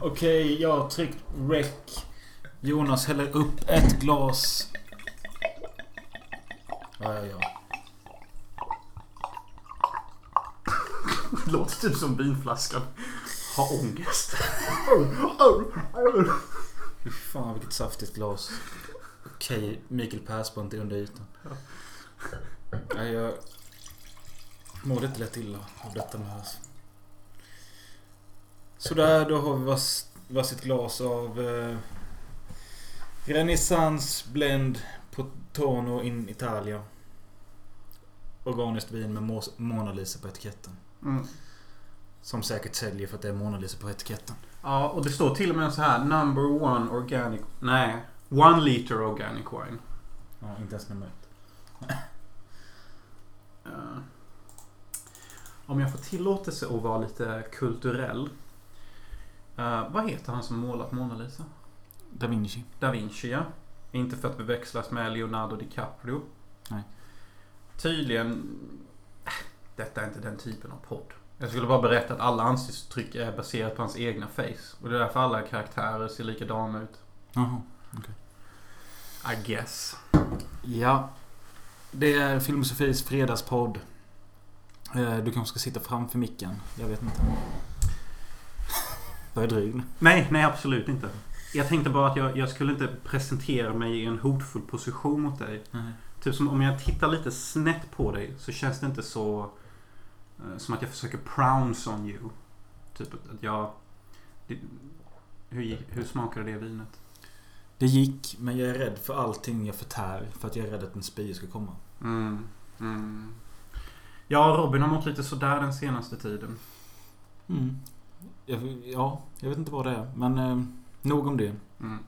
Okej, jag har tryckt rec. Jonas häller upp ett glas. Ja, ja, ja. Det låter typ som vinflaskan. Har ångest. Fy fan vilket saftigt glas. Okej, Mikael Persbrandt är under ytan. Nej, jag mår inte lätt illa av detta med. Sådär, då har vi vars, varsitt glas av eh, Renaissance Blend Potono in Italia. Organiskt vin med Mo- Mona Lisa på etiketten. Mm. Som säkert säljer för att det är Mona Lisa på etiketten. Ja, och det står till och med så här. Number one organic... Nej. One liter organic wine. Ja, inte ens nummer ett. Eh, om jag får tillåtelse att vara lite kulturell. Eh, vad heter han som målat Mona Lisa? Da Vinci. Da Vinci, ja. Inte för att beväxlas med Leonardo DiCaprio. Nej. Tydligen... Äh, Detta är inte den typen av podd. Jag skulle bara berätta att alla ansiktsuttryck är baserat på hans egna face. Och det är därför alla karaktärer ser likadana ut. Jaha. I guess. Ja. Det är Filmosofis fredagspodd. Eh, Du kanske ska sitta framför micken. Jag vet inte. Vad är dryg nu? Nej, nej absolut inte. Jag tänkte bara att jag, jag skulle inte presentera mig i en hotfull position mot dig. Nej. Typ som om jag tittar lite snett på dig så känns det inte så... eh, som att jag försöker prounce on you. Typ att jag... Det, hur, hur smakade det vinet? Det gick, men jag är rädd för allting jag förtär. För att jag är rädd att en spya ska komma. Mm. Mm. Ja, Robin har mått lite sådär den senaste tiden. Mm. Jag, ja, jag vet inte vad det är. Men eh, nog om det. Mm.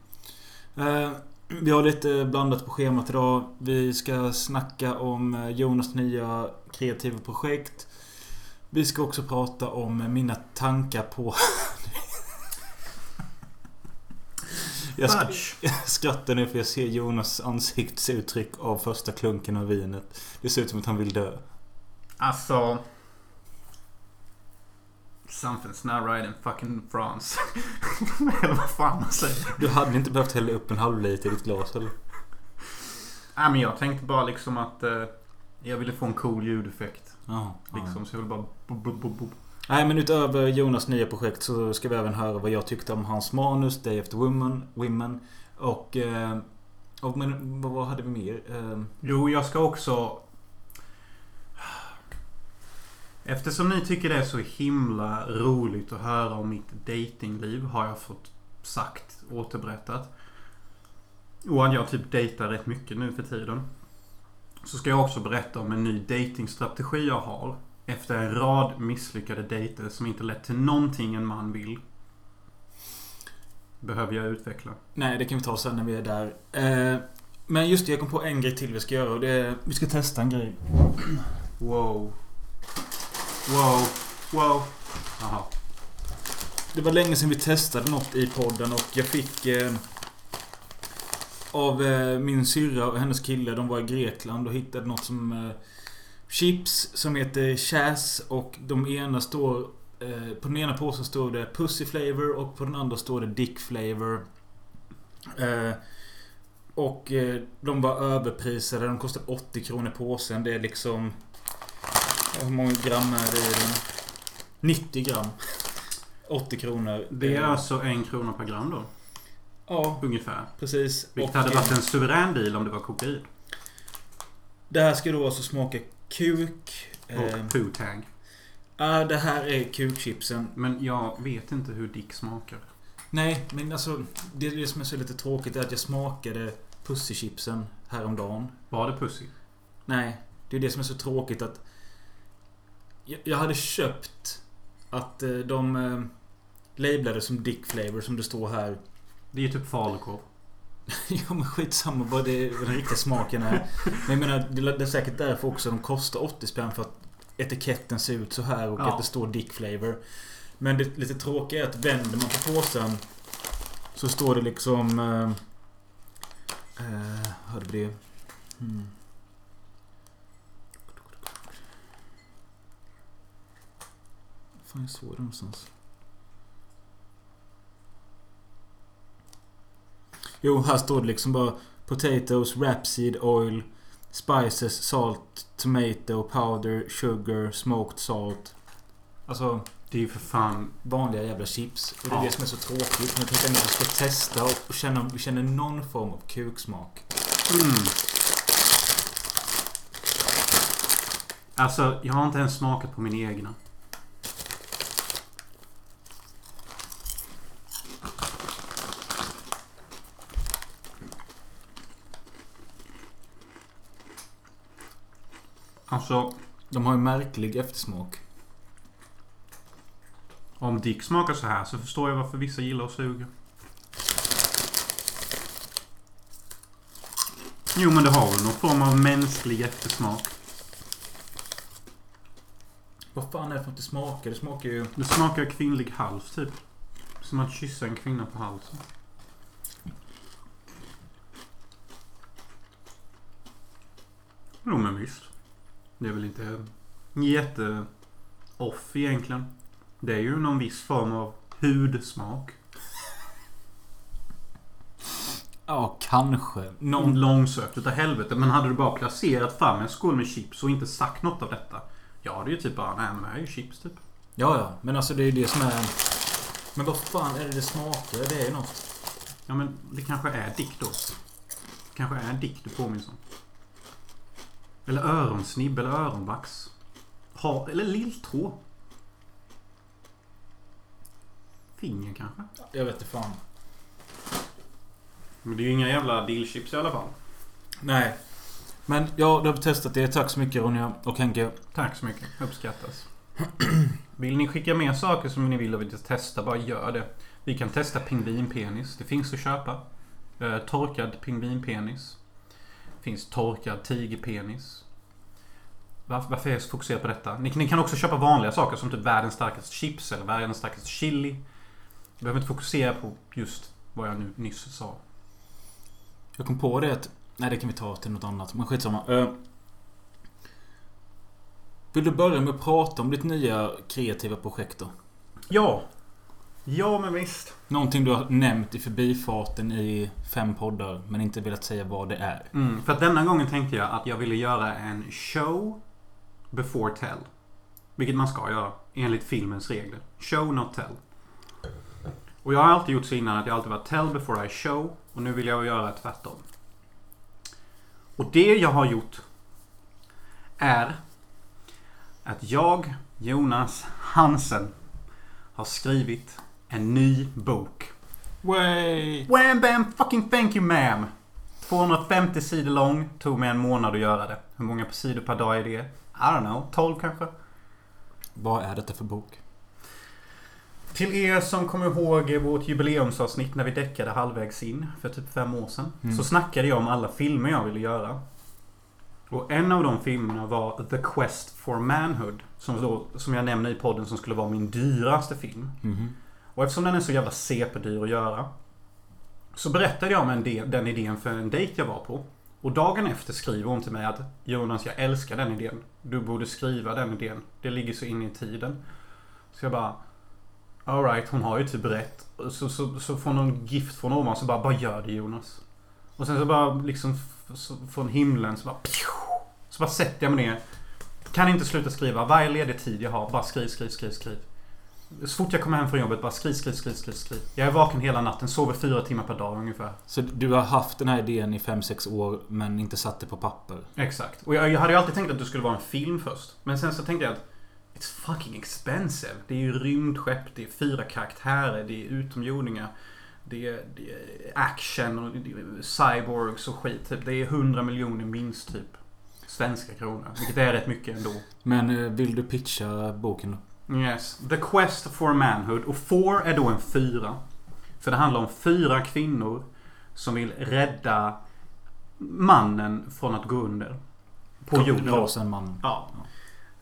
Eh, vi har lite blandat på schemat idag. Vi ska snacka om eh, Jonas nya kreativa projekt. Vi ska också prata om mina tankar på... jag, sk- jag skrattar nu för jag ser Jonas ansiktsuttryck av första klunken av vinet. Det ser ut som att han vill dö. Alltså... Something's not right in fucking France. Eller vad fan man säger. Du hade inte behövt hälla upp en halv liter i ditt glas eller? Nej men jag tänkte bara liksom att eh, jag ville få en cool ljudeffekt. Jaha. Liksom, så jag ville bara... bo- bo- bo. Nej men utöver Jonas nya projekt så ska vi även höra vad jag tyckte om hans manus Day After Women, Women och... Eh, och men vad hade vi mer? Eh, Jo, jag ska också... Eftersom ni tycker det är så himla roligt att höra om mitt datingliv har jag fått sagt, återberättat. Och att jag typ dejtar rätt mycket nu för tiden. Så ska jag också berätta om en ny datingstrategi jag har. Efter en rad misslyckade dejter som inte lett till någonting en man vill. Behöver jag utveckla. nej det kan vi ta sen när vi är där. Eh, men just det, jag kom på en grej till vi ska göra och det är... Vi ska testa en grej. Wow. Wow. Wow. Jaha. Det var länge sedan vi testade något i podden och jag fick... Eh, av eh, min syrra och hennes kille, de var i Grekland och hittade något som... Eh, chips som heter Chas och de ena står... Eh, på den ena påsen står det Pussy Flavor och på den andra står det Dick Flavor. Eh, och eh, de var överprisade. De kostade 80 kronor påsen. Det är liksom... Hur många gram är det i den? 90 gram. 80 kronor. Det är alltså en krona per gram då? Ja, Ungefär. precis. Vilket Och, hade varit en suverän deal om det var kokain. Det här ska då alltså smaka kuk. Och poo-tang. ja, det här är kukchipsen. Men jag vet inte hur Dick smakar. Nej, men alltså det, är det som är så lite tråkigt är att jag smakade pussychipsen häromdagen. Var det pussy? Nej, det är det som är så tråkigt att jag, hade köpt att eh, de eh, lablade som Dick Flavor som det står här. Det är ju typ falukorv. ja men skitsamma vad, det, den riktiga smaken är. Men jag menar, det är säkert därför också de kostar 80 spänn för att etiketten ser ut så här och Ja. att det står Dick Flavor. Men det lite tråkiga är att vänder man på påsen så står det liksom... Eh, eh, vi det? Hmm. Fan, såg det någonstans. Jo, här står det liksom bara Potatoes, rapeseed oil, spices, salt, tomato, powder, sugar, smoked salt. Alltså Det är ju för fan... vanliga jävla chips. Och det är Ja. det som är så tråkigt. Men jag tänkte ändå att jag ska testa och känna om vi känner någon form av kuksmak. Mm. Alltså, jag har inte ens smakat på min egna. Alltså, De har en märklig eftersmak. om Dick smakar så här så förstår jag varför vissa gillar att suga. Jo, men det har väl någon form av mänsklig eftersmak. Vad fan är det för att det smakar? Det smakar ju... Det smakar kvinnlig hals, typ. Som att kyssa en kvinna på halsen. Jo, men visst. Det är väl inte jätte off egentligen. Det är ju någon viss form av hudsmak. Ja, kanske. Någon långsökt utav helvete. Men hade du bara placerat fram en skål med chips och inte sagt något av detta. Ja, det är ju typ bara, nej men det här är ju chips typ. Ja, ja. Men alltså det är ju det som är... Men vad fan är det det smakar? Det är ju något. Ja, men det kanske är dick då. kanske är dick du påminns om. Eller öronsnibb eller öronvax. Ha, eller lilltå. Finger kanske. Jag vet inte fan. Men det är ju inga jävla dillchips i alla fall. Nej. Men ja, du har testat det. Tack så mycket Ronja och Henke. Tack så mycket. Uppskattas. Vill ni skicka med saker som ni vill att vi ska testa, bara gör det. Vi kan testa pingvinpenis. Det finns att köpa. Eh, torkad pingvinpenis. Finns torkad tigerpenis. Varför, varför är jag så fokuserad på detta? Ni, ni kan också köpa vanliga saker som typ världens starkaste chips eller världens starkaste chili. Du behöver inte fokusera på just vad jag nu nyss sa. Jag kom på det att... Nej, det kan vi ta till något annat. Men skitsamma. Uh, vill du börja med att prata om ditt nya kreativa projekt då? Ja. Ja, men visst. Någonting du har nämnt i förbifarten i fem poddar men inte velat säga vad det är. Mm, för att denna gången tänkte jag att jag ville göra en show before tell. Vilket man ska göra enligt filmens regler. Show, not tell. Och jag har alltid gjort så innan att jag alltid varit tell before I show. Och nu vill jag göra tvärtom. Och det jag har gjort är att jag, Jonas Hansen, har skrivit en ny bok. Way! Wham bam fucking thank you ma'am. 250 sidor lång. Tog mig en månad att göra det. Hur många sidor per dag är det? I don't know. 12 kanske? Vad är detta för bok? Till er som kommer ihåg vårt jubileumsavsnitt när vi däckade halvvägs in för typ fem år sedan. Mm. Så snackade jag om alla filmer jag ville göra. Och en av de filmerna var The Quest for Manhood. Som, då, som jag nämner i podden som skulle vara min dyraste film. Mhm. Och eftersom den är så jävla CP-dyr att göra. Så berättade jag om en del, den idén för en dejt jag var på. Och dagen efter skriver hon till mig att Jonas, jag älskar den idén. Du borde skriva den idén. Det ligger så inne i tiden. Så jag bara... Alright, hon har ju typ rätt. Så, så, så får någon gift från ovan så bara, bara gör det Jonas. Och sen så bara liksom så, från himlen så bara... pju, Så bara sätter jag mig ner. Kan inte sluta skriva. Varje ledig tid jag har, bara skriv, skriv, skriv, skriv. Så fort jag kommer hem från jobbet, bara skriv, skriv, skriv, skriv, skriv. Jag är vaken hela natten, sover fyra timmar per dag ungefär. Så du har haft den här idén i 5-6 år men inte satt det på papper? Exakt. Och jag, jag hade ju alltid tänkt att det skulle vara en film först. Men sen så tänkte jag att It's fucking expensive. Det är ju rymdskepp, det är fyra karaktärer, det är utomjordingar. Det är, det är action och är cyborgs och skit. Typ. Det är 100 miljoner minst typ. Svenska kronor. Vilket är rätt mycket ändå. Men eh, vill du pitcha boken då? Yes. The Quest for Manhood. Och four är då en fyra. För det handlar om fyra kvinnor som vill rädda mannen från att gå under. På jorden. Rasen man. Ja.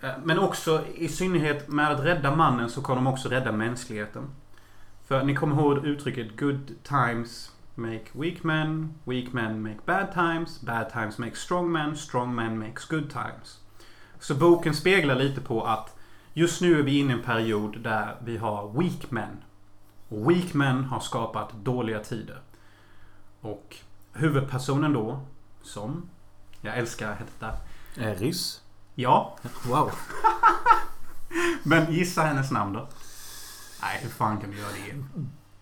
Eh, Men också i synnerhet med att rädda mannen så kommer de också rädda mänskligheten. För ni kommer ihåg uttrycket Good times make weak men, weak men make bad times, bad times make strong men, strong men makes good times. Så boken speglar lite på att just nu är vi inne i en period där vi har weak men. Och weak men har skapat dåliga tider. Och huvudpersonen då, som jag älskar detta. Är ryss? Ja, Wow. men gissa hennes namn då. Nej, hur fan kan du göra det?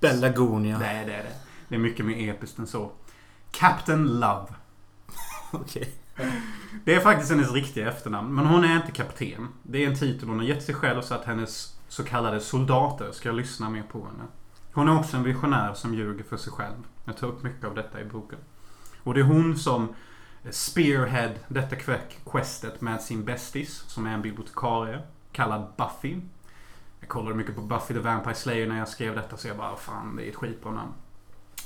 Bellagonia. Nej, det är det. Det är mycket mer episkt än så. Captain Love. Okej. Det är faktiskt hennes riktiga efternamn. Men hon är inte kapten. Det är en titel hon har gett sig själv så att hennes så kallade soldater ska lyssna mer på henne. Hon är också en visionär som ljuger för sig själv. Jag tar upp mycket av detta i boken. Och det är hon som spearhead detta questet med sin bästis, som är en bibliotekarie, kallad Buffy. Jag kollade mycket på Buffy the Vampire Slayer när jag skrev detta, så jag bara fan, det är ett skitbra namn.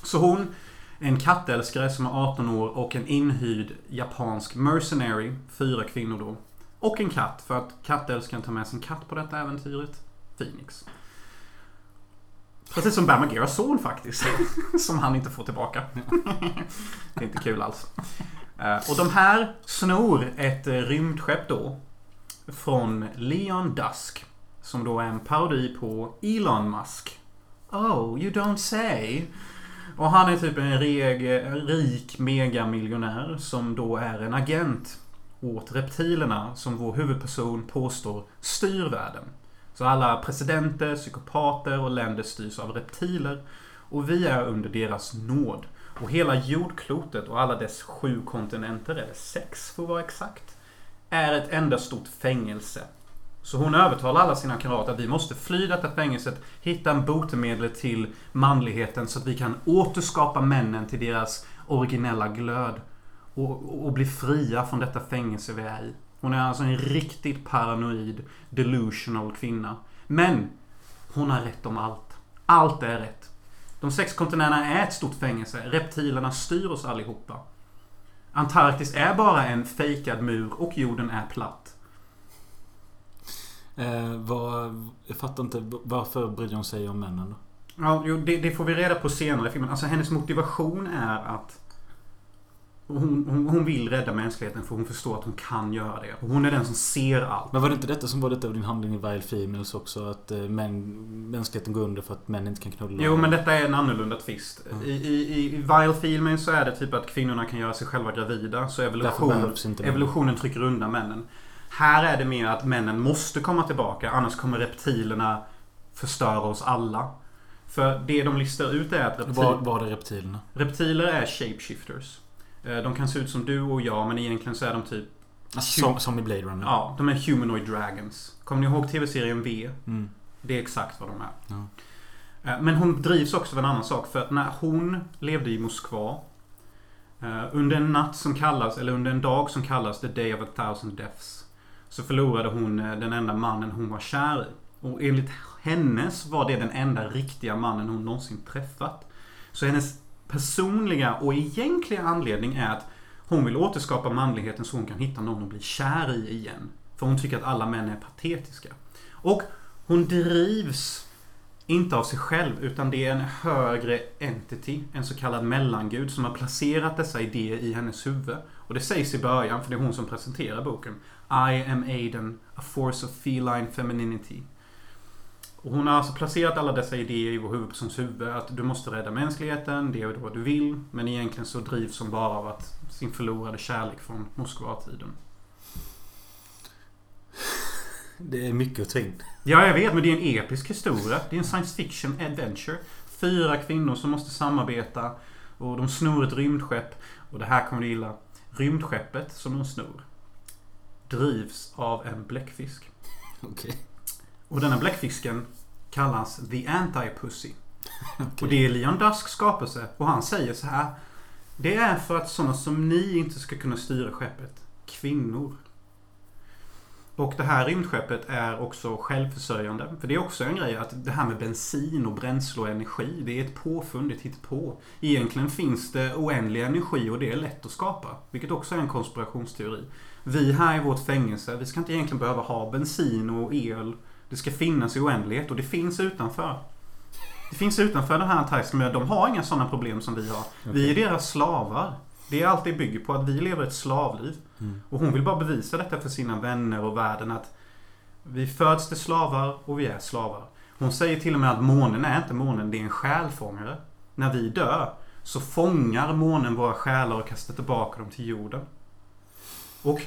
Så hon en kattälskare som är 18 år och en inhyrd japansk mercenary, fyra kvinnor då. Och en katt, för att kattälskaren tar med sin katt på detta äventyret. Phoenix. Precis som Bamageras son faktiskt. som han inte får tillbaka. det är inte kul alls. Eh, och de här snor ett eh, rymdskepp då. Från Leon Dusk. Som då är en parodi på Elon Musk. Oh, you don't say. Och han är typ en reg, rik megamiljonär som då är en agent åt reptilerna som vår huvudperson påstår styr världen. Så alla presidenter, psykopater och länder styrs av reptiler. Och vi är under deras nåd. Och hela jordklotet och alla dess sju kontinenter, eller sex för att vara exakt, är ett enda stort fängelse. Så hon övertalar alla sina kamrater att vi måste fly detta fängelset, hitta en botemedel till manligheten så att vi kan återskapa männen till deras originella glöd. Och, och bli fria från detta fängelse vi är i. Hon är alltså en riktigt paranoid, delusional kvinna. Men hon har rätt om allt. Allt är rätt. De sex kontinenterna är ett stort fängelse. Reptilerna styr oss allihopa. Antarktis är bara en fejkad mur och jorden är platt. Eh, vad, jag fattar inte. Varför bryr hon sig om männen då? Ja, jo, det, det får vi reda på senare i filmen. Alltså hennes motivation är att hon, hon, hon vill rädda mänskligheten för hon förstår att hon kan göra det. Och hon är den som ser allt. Men var det inte detta som var lite av din handling i Vile Females också? Att eh, män, mänskligheten går under för att män inte kan knulla? Jo, men detta är en annorlunda twist. Mm. I, i, I Vile-filmen så är det typ att kvinnorna kan göra sig själva gravida. Så evolution, evolutionen trycker undan männen. Här är det mer att männen måste komma tillbaka. Annars kommer reptilerna förstöra oss alla. För det de listar ut är att reptil, Var, var det reptilerna? reptiler är shapeshifters. Eh, De kan se ut som du och jag men egentligen så är de typ Alltså, som, som i Blade Runner? Ja, de är humanoid dragons. Kommer ni ihåg tv-serien V? Mm. Det är exakt vad de är. Ja. Eh, Men hon drivs också av en annan sak. För att när hon levde i Moskva. eh, Under en natt som kallas, eller under en dag som kallas The Day of a Thousand Deaths. Så förlorade hon eh, den enda mannen hon var kär i. Och enligt hennes var det den enda riktiga mannen hon någonsin träffat. Så hennes personliga och egentliga anledning är att hon vill återskapa manligheten så hon kan hitta någon att bli kär i igen. För hon tycker att alla män är patetiska. Och hon drivs inte av sig själv utan det är en högre entity, en så kallad mellangud som har placerat dessa idéer i hennes huvud. Och det sägs i början, för det är hon som presenterar boken. I am Aiden, a force of feline femininity. Och hon har alltså placerat alla dessa idéer i vår huvudpersons huvud. Att du måste rädda mänskligheten, det är vad du vill. Men egentligen så drivs hon bara av att sin förlorade kärlek från Moskva-tiden. Det är mycket att ta in. Ja, jag vet, men det är en episk historia. Det är en science fiction adventure. Fyra kvinnor som måste samarbeta. Och de snor ett rymdskepp. Och det här kommer du gilla. Rymdskeppet som de snor drivs av en bläckfisk. Okej. Och denna bläckfisken kallas The Anti-Pussy. Och Okej. det är Leon Dusks skapelse. Och han säger så här. Det är för att sådana som ni inte ska kunna styra skeppet. Kvinnor. Och det här rymdskeppet är också självförsörjande. För det är också en grej att det här med bensin och bränsle och energi. Det är ett påfund, ett hittepå. Egentligen finns det oändlig energi och det är lätt att skapa. Vilket också är en konspirationsteori. Vi här i vårt fängelse, vi ska inte egentligen behöva ha bensin och el. Det ska finnas i oändlighet och det finns utanför. Det finns utanför den här men de har inga sådana problem som vi har. Vi är deras slavar. Det är allt det bygger på, att vi lever ett slavliv. Mm. Och hon vill bara bevisa detta för sina vänner och världen att vi föds till slavar och vi är slavar. Hon säger till och med att månen är inte månen, det är en själfångare. När vi dör så fångar månen våra själar och kastar tillbaka dem till jorden. Och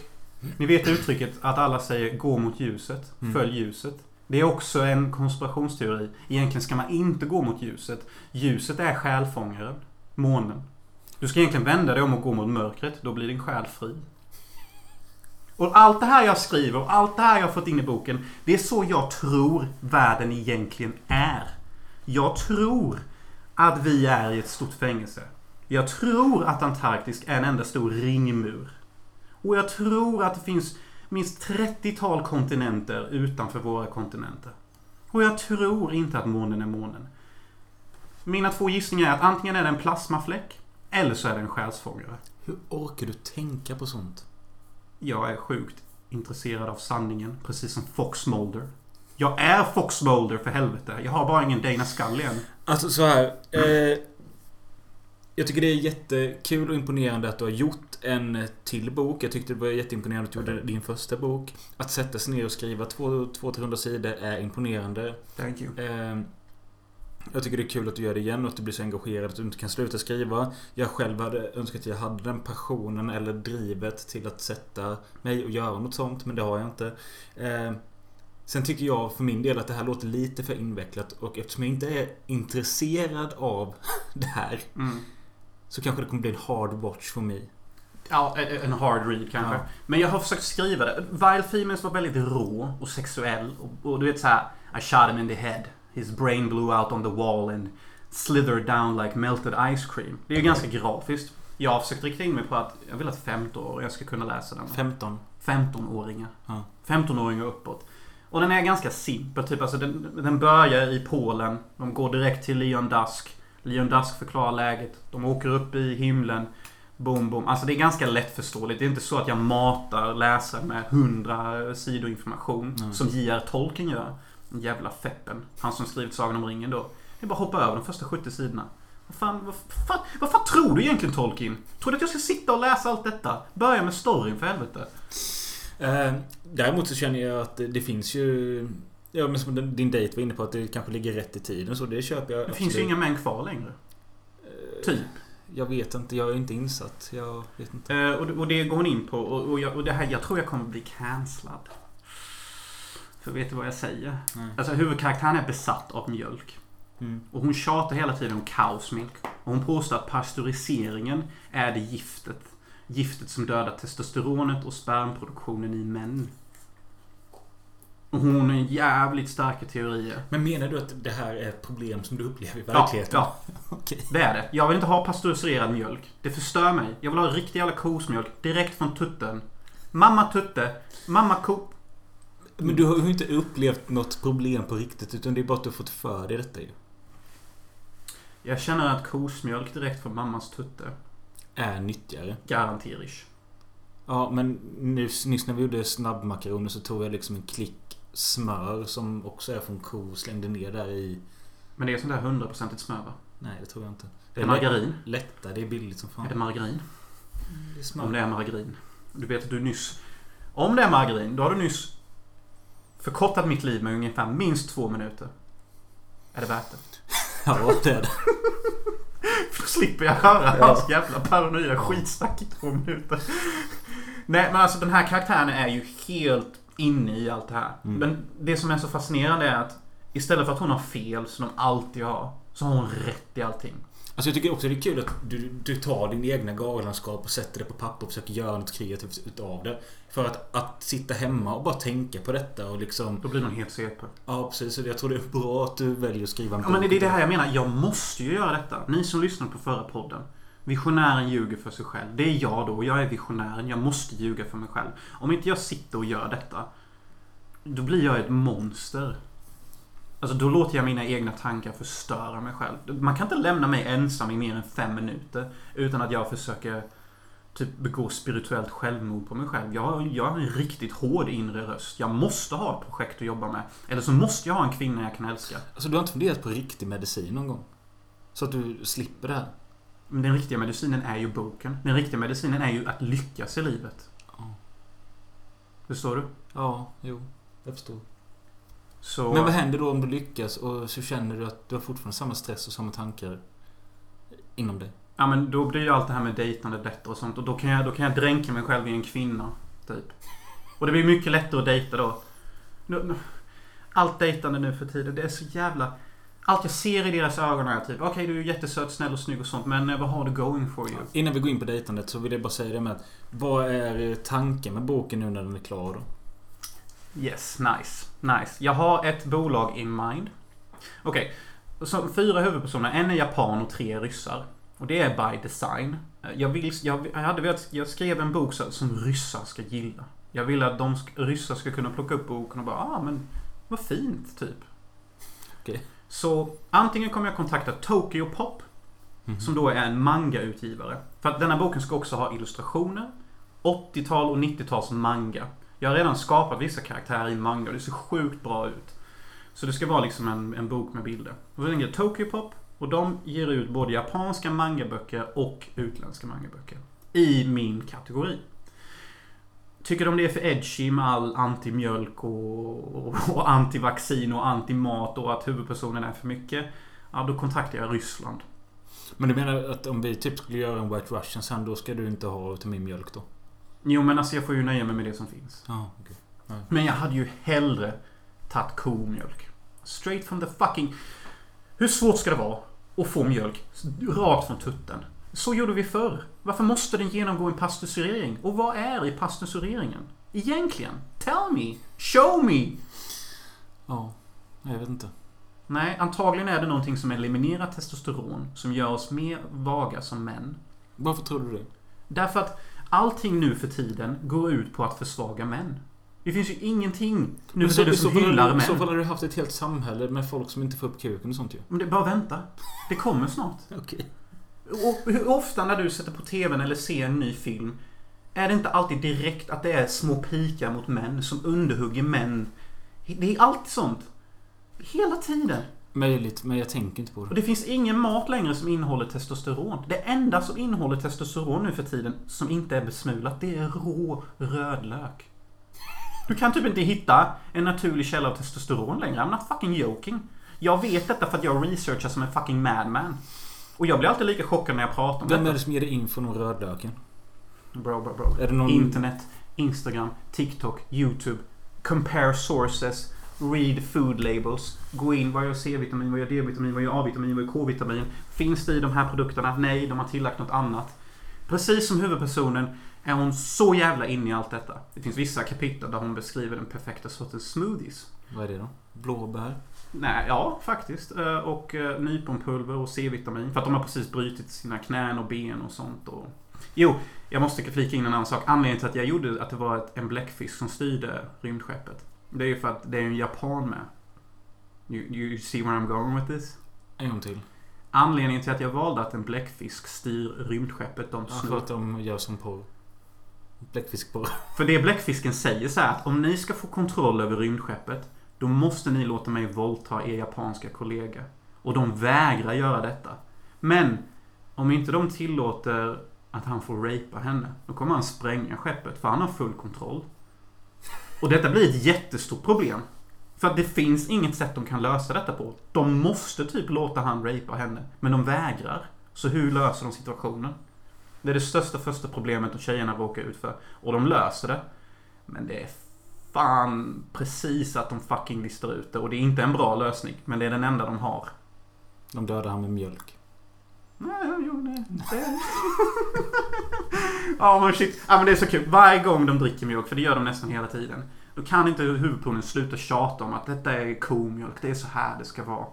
ni vet uttrycket att alla säger gå mot ljuset, Mm. följ ljuset. Det är också en konspirationsteori. Egentligen ska man inte gå mot ljuset. Ljuset är själfångaren, månen. Du ska egentligen vända dig om och gå mot mörkret. Då blir din själ fri. Och allt det här jag skriver och allt det här jag fått in i boken. Det är så jag tror världen egentligen är. Jag tror att vi är i ett stort fängelse. Jag tror att Antarktis är en enda stor ringmur. Och jag tror att det finns minst 30-tal kontinenter utanför våra kontinenter. Och jag tror inte att månen är månen. Mina två gissningar är att antingen är det en plasmafläck eller så är det en själsfångare. Hur orkar du tänka på sånt? Jag är sjukt intresserad av sanningen, precis som Fox Mulder. Jag är Fox Mulder för helvete. Jag har bara ingen Dana Scully än. Alltså så här. Eh, jag tycker det är jättekul och imponerande att du har gjort en till bok. Jag tyckte det var jätteimponerande att du gjorde din första bok. Att sätta sig ner och skriva 200-300 sidor är imponerande. Thank you. Eh, jag tycker det är kul att du gör det igen och att du blir så engagerad att du inte kan sluta skriva. Jag själv hade önskat att jag hade den passionen eller drivet till att sätta mig och göra något sånt. Men det har jag inte. Eh, sen tycker jag för min del att det här låter lite för invecklat. Och eftersom jag inte är intresserad av det här. Mm. Så kanske det kommer bli en hard watch för mig. Ja, en hard read kanske. Ja. Men jag har försökt skriva det. Vile Females var väldigt rå och sexuell. Och, och du vet så här. I shot him in the head. His brain blew out on the wall and slithered down like melted ice cream. Det är ju ganska grafiskt. Jag har försökt rikta in mig på att jag vill att 15-åringar ska kunna läsa den. 15. 15-åringar. Ja. 15-åringar uppåt. Och den är ganska simpel. Typ, alltså den, den börjar i Polen. De går direkt till Leon Dusk. Leon Dusk förklarar läget. De åker upp i himlen. Boom, boom. Alltså det är ganska lättförståeligt. Det är inte så att jag matar läsaren med 100 sidor information. Nej. Som J.R. Tolkien gör. Den jävla feppen. Han som skrivit Sagan om ringen då. Jag bara hoppar över de första 70 sidorna. Vad fan, vad, fan, vad fan tror du egentligen Tolkien? Tror du att jag ska sitta och läsa allt detta? Börja med storyn för helvete. Eh, däremot så känner jag att det, det finns ju... Ja men som din dejt var inne på att det kanske ligger rätt i tiden så det köper jag Det finns ju inga män kvar längre. Typ. Jag vet inte, jag är inte insatt. Jag vet inte. Eh, och, och det går hon in på. Och, och, jag, och det här, jag tror jag kommer bli cancellad. För vet du vad jag säger? Nej. Alltså huvudkaraktären är besatt av mjölk. Mm. Och hon tjatar hela tiden om kaosmilk. Och hon påstår att pasteuriseringen är det giftet. Giftet som dödar testosteronet och spermproduktionen i män. Hon har jävligt starka teorier. Men menar du att det här är ett problem som du upplever i Ja, verkligheten? ja, Okej. det är det. Jag vill inte ha pasteuriserad mjölk. Det förstör mig. Jag vill ha riktig jävla kosmjölk direkt från tutten. Mamma tutte. Mamma ko... Men du har ju inte upplevt något problem på riktigt utan det är bara att du har fått för dig detta ju. Jag känner att kosmjölk direkt från mammas tutte. Är nyttigare. Garanterish. Ja men nyss, nyss när vi gjorde snabbmakaroner så tog jag liksom en klick smör som också är från ko slängde ner där i... Men det är sånt där hundraprocentigt smör va? Nej det tror jag inte. Det är margarin. Lätta, det är billigt som fan. Är det margarin? Det är smör. Om det är margarin. Du vet att du nyss... Om det är margarin, då har du nyss förkortat mitt liv med ungefär minst två minuter. Är det värt det? Ja det är det. Då slipper jag höra Ja. hans jävla paranoia skitsnack i två minuter. Nej men alltså den här karaktären är ju helt inne i allt det här. Mm. Men det som är så fascinerande är att istället för att hon har fel som de alltid har. Så har hon rätt i allting. Alltså jag tycker också det är kul att du, du tar din egna galenskap och sätter det på papper och försöker göra något kreativt utav det. För att, att sitta hemma och bara tänka på detta och liksom... Då blir man helt CP. Ja precis, jag tror det är bra att du väljer att skriva en Ja men det är det här jag menar. Jag måste ju göra detta. Ni som lyssnar på förra podden. Visionären ljuger för sig själv. Det är jag då. Jag är visionären. Jag måste ljuga för mig själv. Om inte jag sitter och gör detta. Då blir jag ett monster. Alltså då låter jag mina egna tankar förstöra mig själv. Man kan inte lämna mig ensam i mer än fem minuter. Utan att jag försöker typ begå spirituellt självmord på mig själv. Jag, jag har en riktigt hård inre röst. Jag måste ha ett projekt att jobba med. Eller så måste jag ha en kvinna jag kan älska. Alltså du har inte funderat på riktig medicin någon gång? Så att du slipper det här? Men den riktiga medicinen är ju boken. Den riktiga medicinen är ju att lyckas i livet. Ja. Förstår du? Ja, jo. Jag förstår. Så... Men vad händer då om du lyckas och så känner du att du har fortfarande samma stress och samma tankar inom dig? Ja men då blir ju allt det här med dejtande lättare och sånt. Och då kan jag, då kan jag dränka mig själv i en kvinna. Typ. Och det blir mycket lättare att dejta då. Allt dejtande nu för tiden, det är så jävla... Allt jag ser i deras ögon är typ, okej du är jättesöt, snäll och snygg och sånt, men eh, vad har du going for you? Innan vi går in på dejtandet så vill jag bara säga det med att Vad är tanken med boken nu när den är klar då? Yes, nice. Nice. Jag har ett bolag in mind. Okej. Så fyra huvudpersoner. En är japan och tre är ryssar. Och det är by design. Jag, vill, jag, jag, hade velat, jag skrev en bok så, som ryssar ska gilla. Jag vill att de ryssar ska kunna plocka upp boken och bara ah men vad fint typ. Okej. Så antingen kommer jag kontakta Tokyo Pop. Mhm. Som då är en manga-utgivare. För att denna boken ska också ha illustrationer. 80-tal och 90-tals manga. Jag har redan skapat vissa karaktärer i manga och det ser sjukt bra ut. Så det ska vara liksom en, en bok med bilder. Och så ringer jag Tokyo Pop och de ger ut både japanska mangaböcker och utländska mangaböcker. I min kategori. Tycker de det är för edgy med all anti-mjölk och, och, anti-vaccin och anti-mat och att huvudpersonen är för mycket. Ja, då kontaktar jag Ryssland. Men du menar att om vi typ skulle göra en White Russian sen då ska du inte ha till min mjölk då? Jo, men alltså jag får ju nöja mig med det som finns. Ja, okej. Men jag hade ju hellre tagit komjölk. Straight from the fucking... Hur svårt ska det vara att få mjölk rakt från tutten? Så gjorde vi förr. Varför måste den genomgå en pastörisering? Och vad är i pastöriseringen? Egentligen? Tell me! Show me! Ja. Jag vet inte. Nej, antagligen är det någonting som eliminerar testosteron. Som gör oss mer vaga som män. Varför tror du det? Därför att allting nu för tiden går ut på att försvaga män. Det finns ju ingenting nu för tiden som hyllar du- I så män. fall har du haft ett helt samhälle med folk som inte får upp kuken och sånt ju. Men det, bara vänta. Det kommer snart. Okej. Och hur ofta när du sätter på TVn eller ser en ny film är det inte alltid direkt att det är små pikar mot män som underhugger män. Det är alltid sånt. Hela tiden. Möjligt, men jag tänker inte på Och det. det finns ingen mat längre som innehåller testosteron. Det enda som innehåller testosteron nu för tiden som inte är besmulat, det är rå rödlök. Du kan typ inte hitta en naturlig källa av testosteron längre. I'm not fucking joking. Jag vet detta för att jag researchar som en fucking madman. Och jag blir alltid lika chockad när jag pratar om Vem är det som ger dig infon om rödlöken? Bro, bro, bro. Är det någon... Internet, Instagram, TikTok, YouTube. Compare sources. Read food labels. Gå in. Vad gör C-vitamin? Vad gör D-vitamin? Vad gör A-vitamin? Vad gör K-vitamin? Finns det i de här produkterna? Nej, de har tillagt något annat. Precis som huvudpersonen är hon så jävla inne i allt detta. Det finns vissa kapitel där hon beskriver den perfekta sortens smoothies. Vad är det då? Blåbär? Nej, ja faktiskt. Eh, Och eh, nyponpulver och C-vitamin. För att de har precis brutit sina knän och ben och sånt. Och... Jo, jag måste flika in en annan sak. Anledningen till att jag gjorde att det var en bläckfisk som styrde rymdskeppet. Det är ju för att det är en japan med. You, you see where I'm going with this? En gång till. Anledningen till att jag valde att en bläckfisk styr rymdskeppet de Ja, för snor. att de gör som porr. Bläckfiskporr. För det bläckfisken säger så här att om ni ska få kontroll över rymdskeppet då måste ni låta mig våldta er japanska kollega. Och de vägrar göra detta. Men om inte de tillåter att han får rapa henne då kommer han spränga skeppet för han har full kontroll. Och detta blir ett jättestort problem. För att det finns inget sätt de kan lösa detta på. De måste typ låta han rapa henne. Men de vägrar. Så hur löser de situationen? Det är det största första problemet att tjejerna råkar ut för. Och de löser det. Men det är fan precis att de fucking listar ut det. Och det är inte en bra lösning. Men det är den enda de har. De dödar han med mjölk. Nej, jo, nej. Ja, men shit. Ja, men det är så kul. Varje gång de dricker mjölk, för det gör de nästan hela tiden. Då kan inte huvudpersonen sluta tjata om att detta är komjölk. Det är så här det ska vara.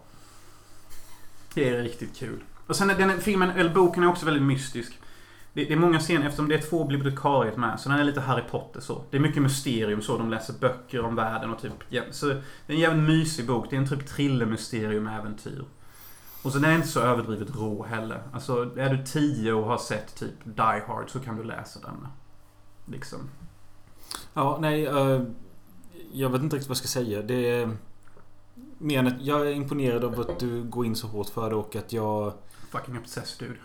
Det är riktigt kul. Och sen är den filmen, eller boken är också väldigt mystisk. Det, det är många scener, eftersom det är två bibliotekarier med, så den är lite Harry Potter så. Det är mycket mysterium så, de läser böcker om världen och typ... Ja, så det är en jävligt mysig bok. Det är en typ thriller-mysterium-äventyr. Och så den är inte så överdrivet rå heller. Alltså, är du tio och har sett typ Die Hard så kan du läsa den. Liksom. Ja, nej. eh, jag vet inte riktigt vad jag ska säga. Det är... Att jag är imponerad av att du går in så hårt för det och att jag... Fucking obsessed dude.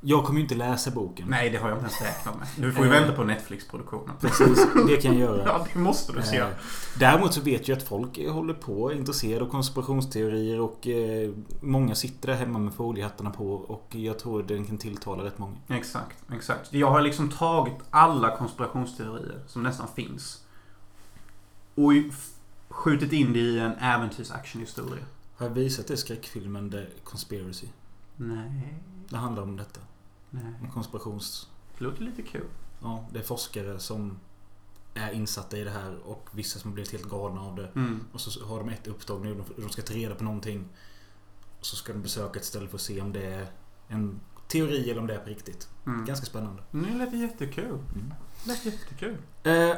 Jag kommer ju inte läsa boken. Nej, det har jag inte ens räknat med. Du får ju vänta på Netflix-produktionen. Precis, det kan jag göra. Ja, det måste du se. Eh, Däremot så vet jag att folk håller på, är intresserade av konspirationsteorier och eh, många sitter där hemma med foliehattarna på och jag tror den kan tilltala rätt många. Exakt, exakt. Jag har liksom tagit alla konspirationsteorier som nästan finns och skjutit in det i en äventyrs-actionhistoria. Har jag visat det i skräckfilmen The Conspiracy? Nej, Det handlar om detta. nej. En konspirations... Det låter lite kul. Ja, det är forskare som är insatta i det här och vissa som har blivit helt galna av det. Mm. Och så har de ett uppdrag nu. De- De ska ta reda på någonting. Och så ska de besöka ett ställe för att se om det är en teori eller om det är på riktigt. Mm. Ganska spännande. Nu lät det jättekul. Mm. Det lät jättekul. Eh,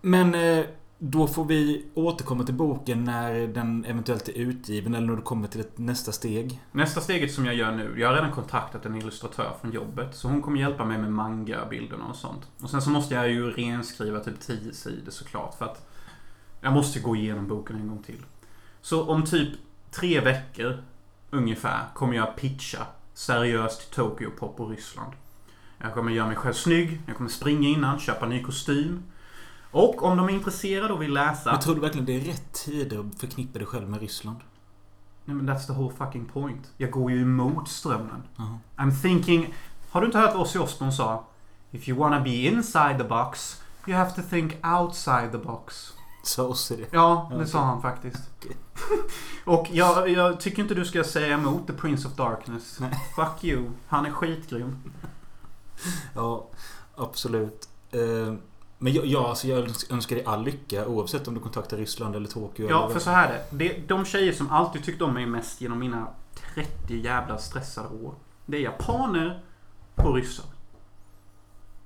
men eh, då får vi återkomma till boken när den eventuellt är utgiven eller när du kommer till ett nästa steg. Nästa steget som jag gör nu. Jag har redan kontaktat en illustratör från jobbet. Så hon kommer hjälpa mig med manga-bilderna och sånt. Och sen så måste jag ju renskriva typ 10 sidor såklart. För att jag måste gå igenom boken en gång till. Så om typ tre veckor ungefär kommer jag pitcha seriöst till Tokyo Pop och Ryssland. Jag kommer göra mig själv snygg. Jag kommer springa innan, köpa ny kostym. Och om de är intresserade och vill läsa... Jag tror du verkligen det är rätt tid att förknippa dig själv med Ryssland? Nej men that's the whole fucking point. Jag går ju emot strömmen. Jaha. I'm thinking... Har du inte hört vad Ozzy Osbourne sa? If you wanna be inside the box, you have to think outside the box. Sa Ossi det? Ja, det Okej. sa han faktiskt. Okej. Och jag, jag tycker inte du ska säga emot The Prince of Darkness. Nej. Fuck you. Han är skitgrym. Ja, absolut. Eh, men jag, jag, alltså jag önskar dig all lycka oavsett om du kontaktar Ryssland eller Tokyo. Ja, eller för så här är det. det. De tjejer som alltid tyckte om mig mest genom mina 30 jävla stressade år. Det är japaner och ryssar.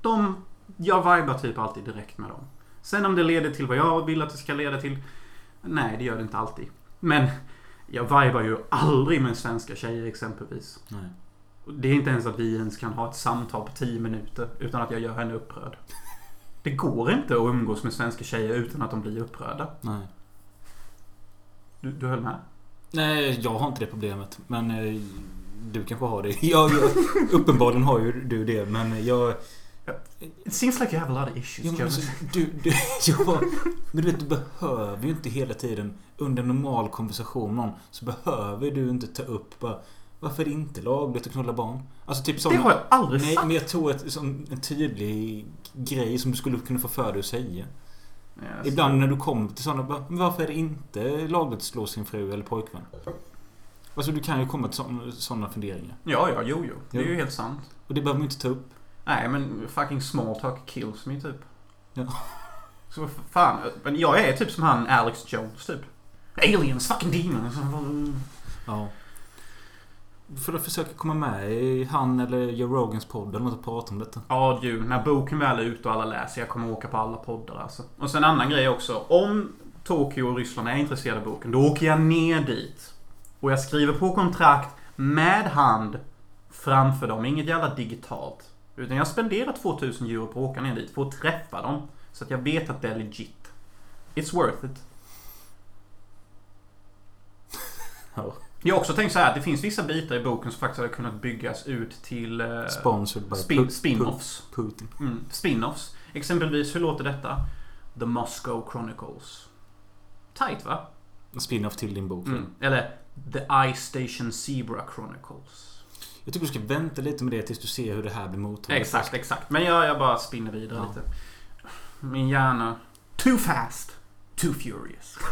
De... Jag vibar typ alltid direkt med dem. Sen om det leder till vad jag vill att det ska leda till. Nej, det gör det inte alltid. Men jag vibar ju aldrig med svenska tjejer exempelvis. Nej. Det är inte ens att vi ens kan ha ett samtal på 10 minuter utan att jag gör henne upprörd. Det går inte att umgås med svenska tjejer utan att de blir upprörda. Nej. Du, du höll med? Nej, jag har inte det problemet. Men eh, du kanske har det. Jag, jag, uppenbarligen har ju du det. Men jag... It seems like you have a lot of issues, Ja, men, alltså, du, du, ja, men du vet, du behöver ju inte hela tiden under normal konversation med någon så behöver du inte ta upp bara varför är det inte lagligt att knulla barn? Alltså typ Det såna, har jag aldrig Nej, sagt. men jag tror att som en tydlig grej som du skulle kunna få för dig att säga. Alltså. Ibland när du kommer till sådana bara, men varför är det inte lagligt att slå sin fru eller pojkvän? Alltså du kan ju komma till sådana funderingar. Ja, ja, jo, jo. Det är Jo. ju helt sant. Och det behöver man inte ta upp. Nej, men fucking small talk kills me, typ. Ja. Så fan. Men jag är typ som han Alex Jones, typ. Aliens, fucking demons. Ja. För att försöka komma med i han eller Joe Rogans podd eller något och prata om detta. Ja du, när boken väl är ute och alla läser, jag kommer åka på alla poddar alltså. Och sen en annan grej också. Om Tokyo och Ryssland är intresserade av boken, då åker jag ner dit. Och jag skriver på kontrakt med hand framför dem. Inget jävla digitalt. Utan jag spenderar 2000 euro på att åka ner dit för att träffa dem. Så att jag vet att det är legit. It's worth it. Ja. Jag har också tänkt så här, att det finns vissa bitar i boken som faktiskt hade kunnat byggas ut till eh, Sponsored by spin- spin-offs. Pu- Putin. Mm, spin-offs. Exempelvis, hur låter detta? The Moscow Chronicles. Tight va? Spin-off till din bok. Mm. Eller The Ice Station Zebra Chronicles. Jag tycker du ska vänta lite med det tills du ser hur det här blir mottaget. Exakt, exakt. Men jag, jag bara spinner vidare Ja. lite. Min hjärna. Too fast. Too furious.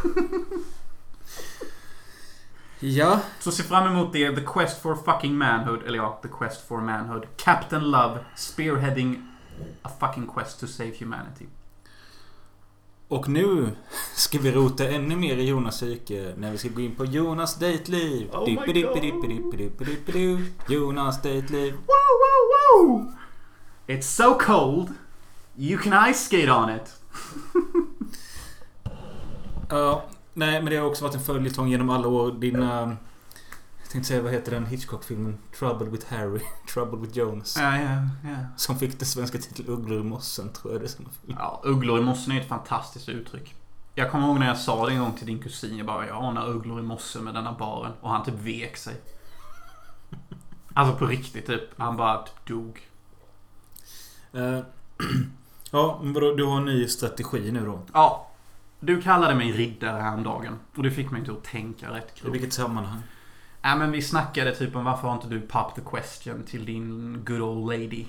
Ja. Så se fram emot det. The Quest for fucking manhood. Eller ja, The Quest for manhood. Captain Love spearheading a fucking quest to save humanity. Och nu ska vi rota ännu mer i Jonas psyke när vi ska gå in på Jonas dejtliv. Oh. Jonas dejtliv. Woo, woo, woo! It's so cold. You can ice skate on it. Ja, nej men det har också varit en följetong genom alla år. Dina... Jag tänkte säga, vad heter den Hitchcock-filmen? Trouble with Harry. Trouble with Jonas. Ja, ja, ja. Som fick den svenska titeln Ugglor i mossen, tror jag det är. som- Ja, ugglor i mossen är ett fantastiskt uttryck. Jag kommer ihåg när jag sa det en gång till din kusin. Jag bara, jag anar ugglor i mossen med denna baren. Och han typ vek sig. Alltså på riktigt typ. Han bara typ dog. Eh, ja, men vadå? Du har en ny strategi nu då? Ja. Du kallade mig riddare häromdagen. Och det fick mig inte att tänka rätt I grovt. vilket sammanhang? Ja men vi snackade typ om varför har inte du pop the question till din good old lady?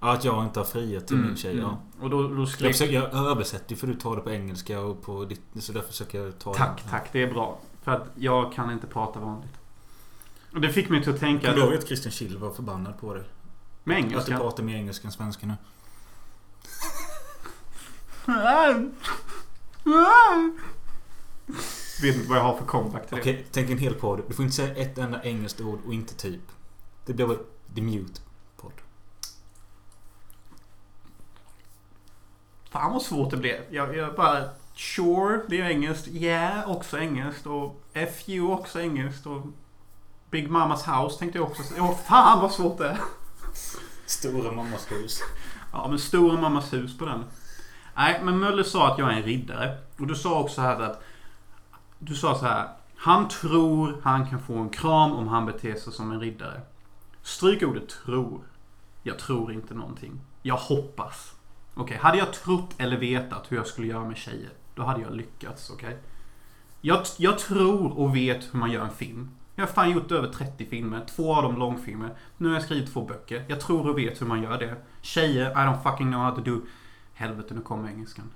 Att jag inte har friat till min tjej. Ja. Och då, då Jag, skrek... försöker, jag översätter för du tar det på engelska och på ditt... Så därför försöker jag ta Tack, det. tack. Det är bra. För att jag kan inte prata vanligt. Och det fick mig till att tänka... Kommer du ihåg att Christian Schill var förbannad på dig? Med Att du engelska. pratar mer engelska än svenska nu. Vet inte vad jag har för comeback till Okej, tänk en hel podd. Du får inte säga ett enda engelskt ord och inte typ. Det blir väl The Mute podd. det. Fan vad svårt det blev. Jag, jag bara... Sure, det är engelskt. Yeah, också engelskt. Och FU också engelskt. Och Big Mamas House tänkte jag också säga. Åh fan vad svårt det är. Stora mammas hus. Ja, men stora mammas hus på den. Nej, men Möller sa att jag är en riddare. Och du sa också här att... Du sa så här. Han tror han kan få en kram om han beter sig som en riddare. Stryk ordet tror. Jag tror inte någonting. Jag hoppas. Okej, hade jag trott eller vetat hur jag skulle göra med tjejer, då hade jag lyckats. Okej? Jag, jag tror och vet hur man gör en film. Jag har fan gjort över 30 filmer. Två av dem långfilmer. Nu har jag skrivit två böcker. Jag tror och vet hur man gör det. Tjejer, I don't fucking know how to do... Helvete, nu kommer engelskan.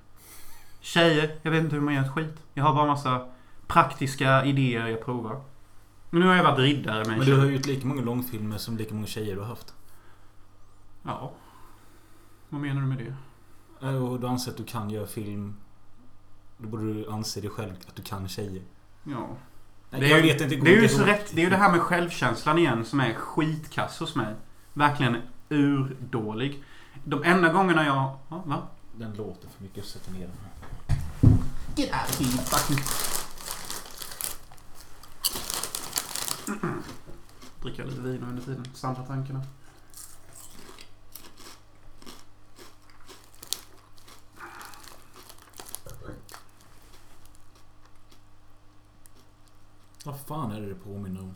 Tjejer, jag vet inte hur man gör ett skit. Jag har bara massa praktiska idéer jag provar. Men nu har jag varit riddare med en Men du har ju gjort lika många långfilmer som lika många tjejer du har haft. Ja. Vad menar du med det? Eh, Och du anser att du kan göra film. Då borde du anse dig själv att du kan tjejer. Ja. Nej, Det är, jag ju- vet inte. det är ju så rätt. Det är ju det här med självkänslan igen som är skitkass hos mig. Verkligen urdålig. De enda gångerna jag... Ja, va? Den låter för mycket. Sätta ner den här. Get out of here, fucking... Dricka lite vin under tiden. Samla tankarna. Vad fan är det det påminner om?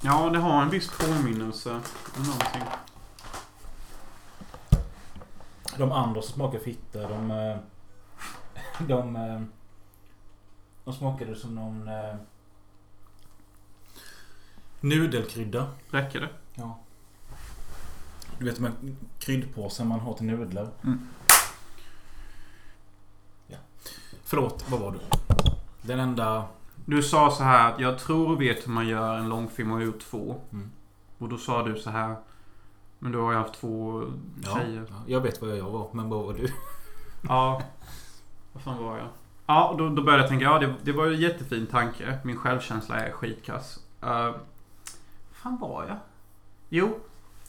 Ja, det har en viss påminnelse om någonting. De andra som smakar fitta, de... eh, De... eh, De smakade som någon... eh, Nudelkrydda. Räcker det? Ja. Du vet de här kryddpåsar man har till nudlar. Mm. Ja. Förlåt, vad var du? Den enda... Du sa så här att jag tror och vet hur man gör en långfilm och gjort två. Mm. Och då sa du så här. Men du har ju haft två tjejer. ja, jag vet vad jag var, men vad var du? Ja. Vad fan var jag? Ja, då, då började jag tänka. Ja, det, det var ju en jättefin tanke. Min självkänsla är skitkass. Uh, fan var jag? Jo.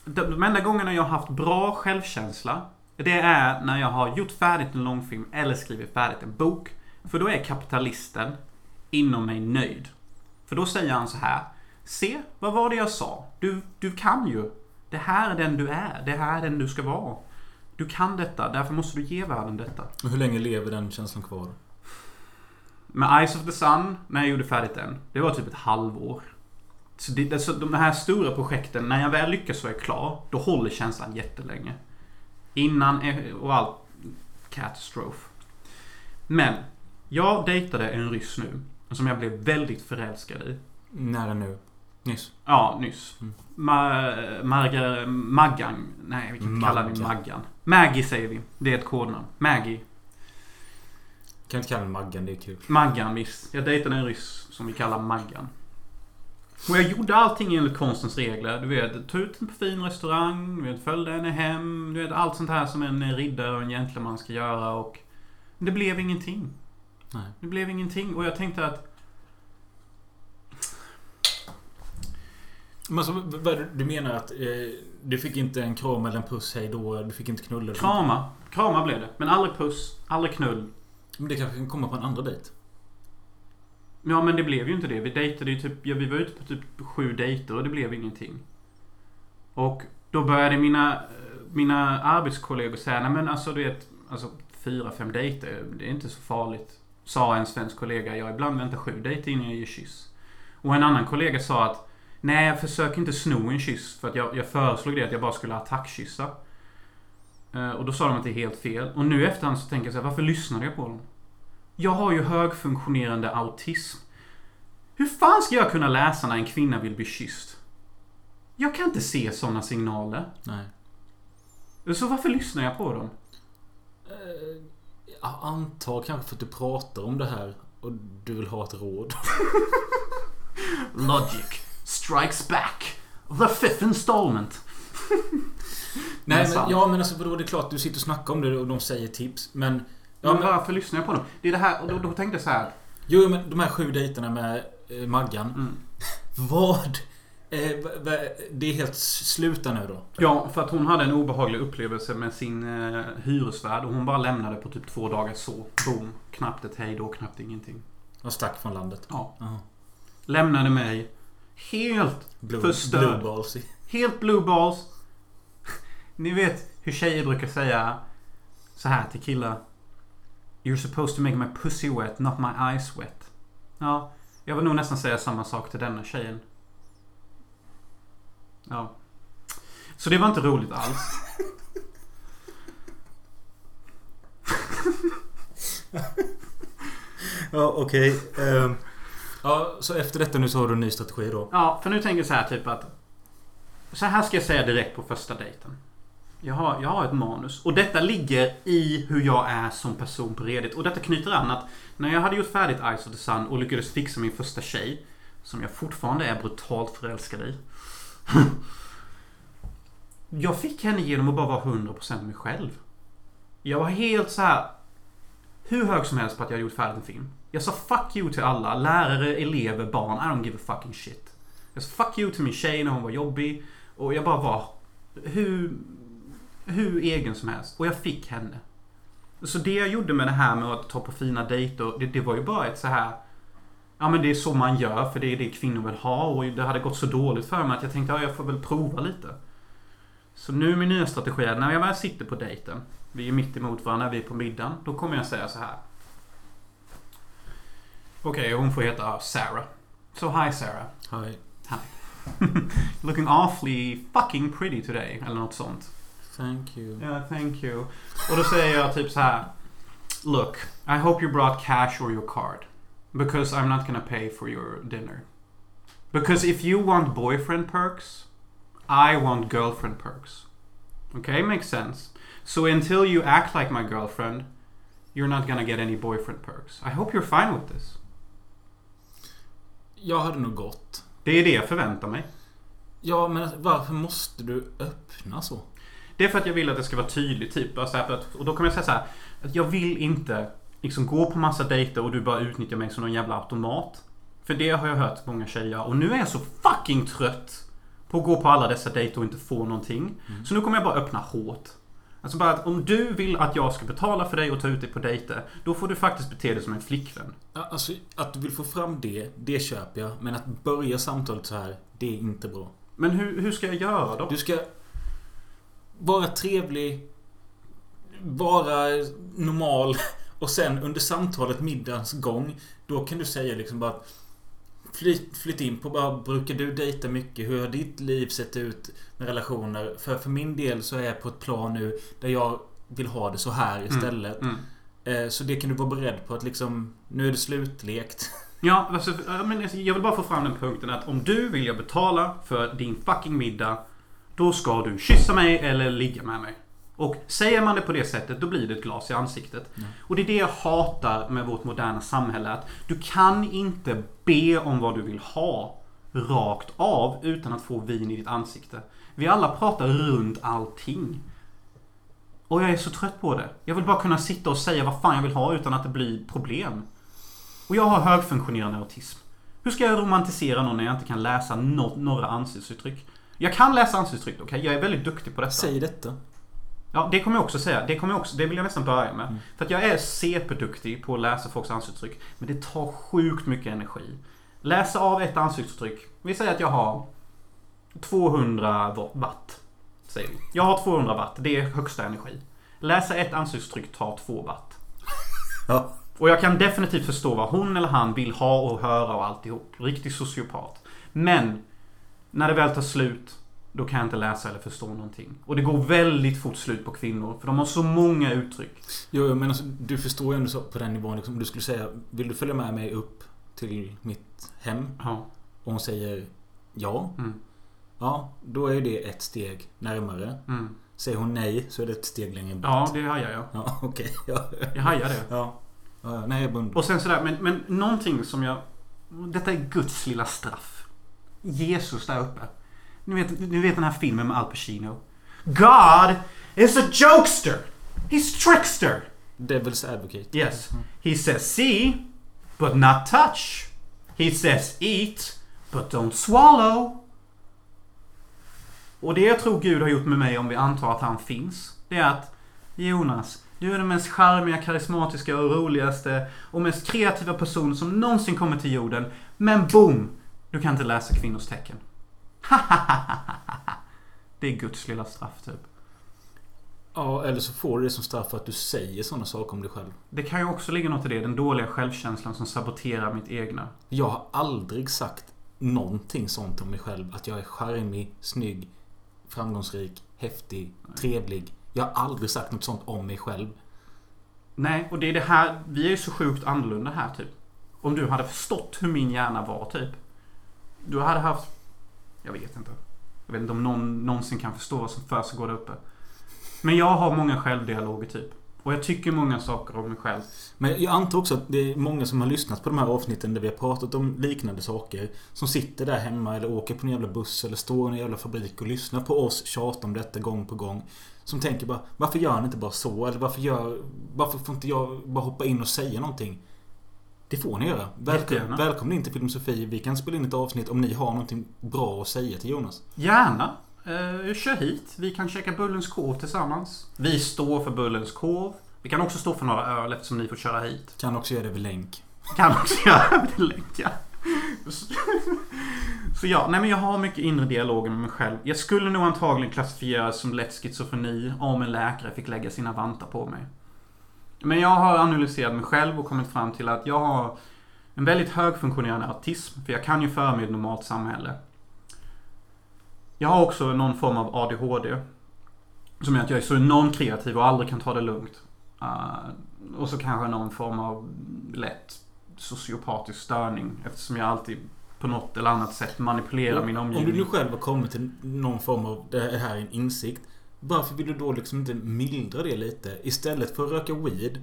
De enda gångerna jag har haft bra självkänsla. Det är när jag har gjort färdigt en långfilm eller skrivit färdigt en bok. För då är kapitalisten inom mig nöjd. För då säger han så här. Se, vad var det jag sa? Du, du kan ju. Det här är den du är. Det här är den du ska vara. Du kan detta, därför måste du ge världen detta. Och hur länge lever den känslan kvar? Med Eyes of the Sun, när jag gjorde färdigt den, det var typ ett halvår. Så, det, så de här stora projekten, när jag väl lyckas och är klar, då håller känslan jättelänge. Innan och allt, katastrof. Men, jag dejtade en ryss nu, som jag blev väldigt förälskad i. Nära nu? Nyss? Ja, nyss. Mm. Ma Margar... Maggan. Nej, vi kan inte kalla henne Maggan. Maggie säger vi. Det är ett kodnamn. Maggie. Kan inte kalla den Maggan, det är kul. Maggan, visst. Jag dejtade en ryss som vi kallar Maggan. Och jag gjorde allting enligt konstens regler. Du vet, tog ut en på fin restaurang, du vet, följde henne hem. Du vet, allt sånt här som en riddare och en gentleman ska göra och... Det blev ingenting. Nej. Det blev ingenting. Och jag tänkte att... Men det- du menar att eh, du fick inte en kram eller en puss hej då? Du fick inte knulla? Krama. Krama blev det. Men aldrig puss. Aldrig knull. Men det kanske kan komma på en andra dejt? Ja, men det blev ju inte det. Vi dejtade ju typ... Ja, vi var ute på typ sju dejter och det blev ingenting. Och då började mina, mina arbetskollegor säga, nej men alltså du vet, alltså fyra, fem dejter, det är inte så farligt. Sa en svensk kollega, jag ibland väntar sju dejter innan jag ger kyss. Och en annan kollega sa att, Nej, jag försöker inte sno en kyss. För att jag, jag föreslog det att jag bara skulle attackkyssa. Eh, och då sa de att det är helt fel. Och nu efterhand så tänker jag så här, varför lyssnade jag på dem? Jag har ju högfunktionerande autism. Hur fan ska jag kunna läsa när en kvinna vill bli kysst? Jag kan inte se sådana signaler. Nej. Så varför lyssnar jag på dem? Eh, Jag antar kanske för att du pratar om det här och du vill ha ett råd. Logic strikes back. The fifth installment. Nej, men, ja men alltså vadå, det är klart du sitter och snackar om det och de säger tips. Men... Ja, men varför lyssnar jag på dem? Det är det här, och då, då tänkte jag så här. jo men de här sju dejterna med eh, Maggan. Mm. Vad? Eh, det är helt sluta nu då? Ja, för att hon hade en obehaglig upplevelse med sin eh, hyresvärd och hon bara lämnade på typ två dagar så. Boom. Knappt ett hej då, knappt ingenting. Och stack från landet. Ja. Jaha. Lämnade mig helt, Blue, Förstörd. blue balls. helt blue balls. Ni vet hur tjejer brukar säga så här till killar. You're supposed to make my pussy wet, not my eyes wet. Ja, jag vill nog nästan säga samma sak till denna tjejen. Ja. Så det var inte roligt alls. Ja okej. ehm ja så efter detta nu så har du en ny strategi då? Ja, för nu tänker jag så här typ att... Så här ska jag säga direkt på första dejten. Jag har, jag har ett manus. Och detta ligger i hur jag är som person på Reddit. Och detta knyter an att när jag hade gjort färdigt Ice of the Sun och lyckades fixa min första tjej. Som jag fortfarande är brutalt förälskad i. jag fick henne genom att bara vara 100% mig själv. Jag var helt så här hur hög som helst på att jag hade gjort färdigt en film. Jag sa fuck you till alla. Lärare, elever, barn. I don't give a fucking shit. Jag sa fuck you till min tjej när hon var jobbig. Och jag bara var hur, hur egen som helst. Och jag fick henne. Så det jag gjorde med det här med att ta på fina dejter. Det, det var ju bara ett så här Ja men det är så man gör för det är det kvinnor vill ha. Och det hade gått så dåligt för mig att jag tänkte ja, jag får väl prova lite. Så nu min nya strategi är när jag väl sitter på dejten. Vi är mitt emot varandra, vi är på middagen. Då kommer jag säga så här. Okej, hon får heta Sarah. So hi Sarah. Hi. Hi. Looking awfully fucking pretty today. Eller något sånt. Thank you. Yeah, thank you. Och då säger jag typ så här. Look, I hope you brought cash or your card. Because I'm not gonna pay for your dinner. Because if you want boyfriend perks, I want girlfriend perks. Okay, makes sense. So until you act like my girlfriend, you're not gonna get any boyfriend perks. I hope you're fine with this. Jag hade nog gått. Det är det jag förväntar mig. Ja, men varför måste du öppna så? Det är för att jag vill att det ska vara tydligt. Typ, alltså att, och då kommer jag säga så här. Att jag vill inte liksom gå på massa dejter och du bara utnyttjar mig som någon jävla automat. För det har jag hört många tjejer. Och nu är jag så fucking trött på att gå på alla dessa dejter och inte få någonting. Så nu kommer jag bara öppna hårt. Alltså bara att om du vill att jag ska betala för dig och ta ut dig på dejter. Då får du faktiskt bete dig som en flickvän. Alltså, att du vill få fram det, det köper jag. Men att börja samtalet så här, det är inte bra. Men hur, hur ska jag göra då? Du ska vara trevlig, vara normal och sen under samtalet middagens gång då kan du säga liksom bara att Flyt, flyt in på bara, brukar du dejta mycket? Hur har ditt liv sett ut med relationer? För för min del så är jag på ett plan nu där jag vill ha det så här istället. Mm. Eh, Så det kan du vara beredd på att liksom Nu är det slutlekt. Ja, alltså, alltså, jag vill bara få fram den punkten att om du vill jag betala för din fucking middag. Då ska du kyssa mig eller ligga med mig. Och säger man det på det sättet, då blir det ett glas i ansiktet. Ja. Och det är det jag hatar med vårt moderna samhälle. Att du kan inte be om vad du vill ha rakt av utan att få vin i ditt ansikte. Vi alla pratar runt allting. Och jag är så trött på det. Jag vill bara kunna sitta och säga vad fan jag vill ha utan att det blir problem. Och jag har högfunktionerande autism. Hur ska jag romantisera någon när jag inte kan läsa no några ansiktsuttryck? Jag kan läsa ansiktsuttryck, okej? Jag är väldigt duktig på detta. Säg detta. Ja, det kommer jag också säga. Det, kommer jag också, det vill jag nästan börja med. Mm. För att jag är CP-duktig på att läsa folks ansiktsuttryck. Men det tar sjukt mycket energi. Läsa av ett ansiktsuttryck. Vi säger att jag har 200 watt. Säger vi. Jag har 200 watt. Det är högsta energi. Läsa ett ansiktsuttryck tar 2 watt. Ja. Och jag kan definitivt förstå vad hon eller han vill ha och höra och alltihop. Riktig sociopat. Men När det väl tar slut, då kan jag inte läsa eller förstå någonting. Och det går väldigt fort slut på kvinnor, för de har så många uttryck. Jo, men alltså, du förstår ju ändå på den nivån. Liksom, du skulle säga, vill du följa med mig upp till mitt hem? Ja. Och hon säger ja. Mm. Ja, då är det ett steg närmare. Mm. Säger hon nej så är det ett steg längre bort. Ja, det hajar jag. Ja, okej. Ja. Jag hajar det. ja. ja. Nej, jag är bunden. Och sen sådär, men, men någonting som jag... Detta är Guds lilla straff. Jesus där uppe. Ni vet, ni vet den här filmen med Al Pacino. God is a jokester! He's trickster! Devil's Advocate. Yes. He says see, but not touch. He says eat, but don't swallow. Och det jag tror Gud har gjort med mig om vi antar att han finns. Det är att Jonas, du är den mest charmiga, karismatiska och roligaste och mest kreativa person som någonsin kommer till jorden. Men boom! Du kan inte läsa kvinnors tecken. det är Guds lilla straff typ. Ja, eller så får du det som straff för att du säger sådana saker om dig själv. Det kan ju också ligga något i det. Den dåliga självkänslan som saboterar mitt egna. Jag har aldrig sagt någonting sånt om mig själv. Att jag är charmig, snygg, framgångsrik, häftig, trevlig. Jag har aldrig sagt något sånt om mig själv. Nej, och det är det här. Vi är ju så sjukt annorlunda här typ. Om du hade förstått hur min hjärna var typ. Du hade haft... Jag vet inte. Jag vet inte om någon någonsin kan förstå vad som försiggår där uppe. Men jag har många självdialoger typ. Och jag tycker många saker om mig själv. Men jag antar också att det är många som har lyssnat på de här avsnitten där vi har pratat om liknande saker. Som sitter där hemma eller åker på en jävla buss eller står i en jävla fabrik och lyssnar på oss tjata om detta gång på gång. Som tänker bara Varför gör han inte bara så? Eller varför gör... Varför får inte jag bara hoppa in och säga någonting? Det får ni göra. Välkom, Jättegärna. välkommen in till Filosofi. Vi kan spela in ett avsnitt om ni har någonting bra att säga till Jonas. Gärna. Eh, kör hit. Vi kan käka Bullens korv tillsammans. Vi står för Bullens korv. Vi kan också stå för några öl eftersom ni får köra hit. Kan också göra det över länk. Kan också göra det lätt, ja. Så ja, nej men jag har mycket inre dialoger med mig själv. Jag skulle nog antagligen klassifieras som lätt schizofreni om en läkare fick lägga sina vantar på mig. Men jag har analyserat mig själv och kommit fram till att jag har en väldigt högfunktionerande autism. För jag kan ju föra mig i ett normalt samhälle. Jag har också någon form av ADHD. Som gör att jag är så enormt kreativ och aldrig kan ta det lugnt. Uh, och så kanske någon form av lätt sociopatisk störning. Eftersom jag alltid på något eller annat sätt manipulerar min Om du omgivning. nu själv har kommit till någon form av det här är en insikt. Varför vill du då liksom inte mildra det lite? Istället för att röka weed.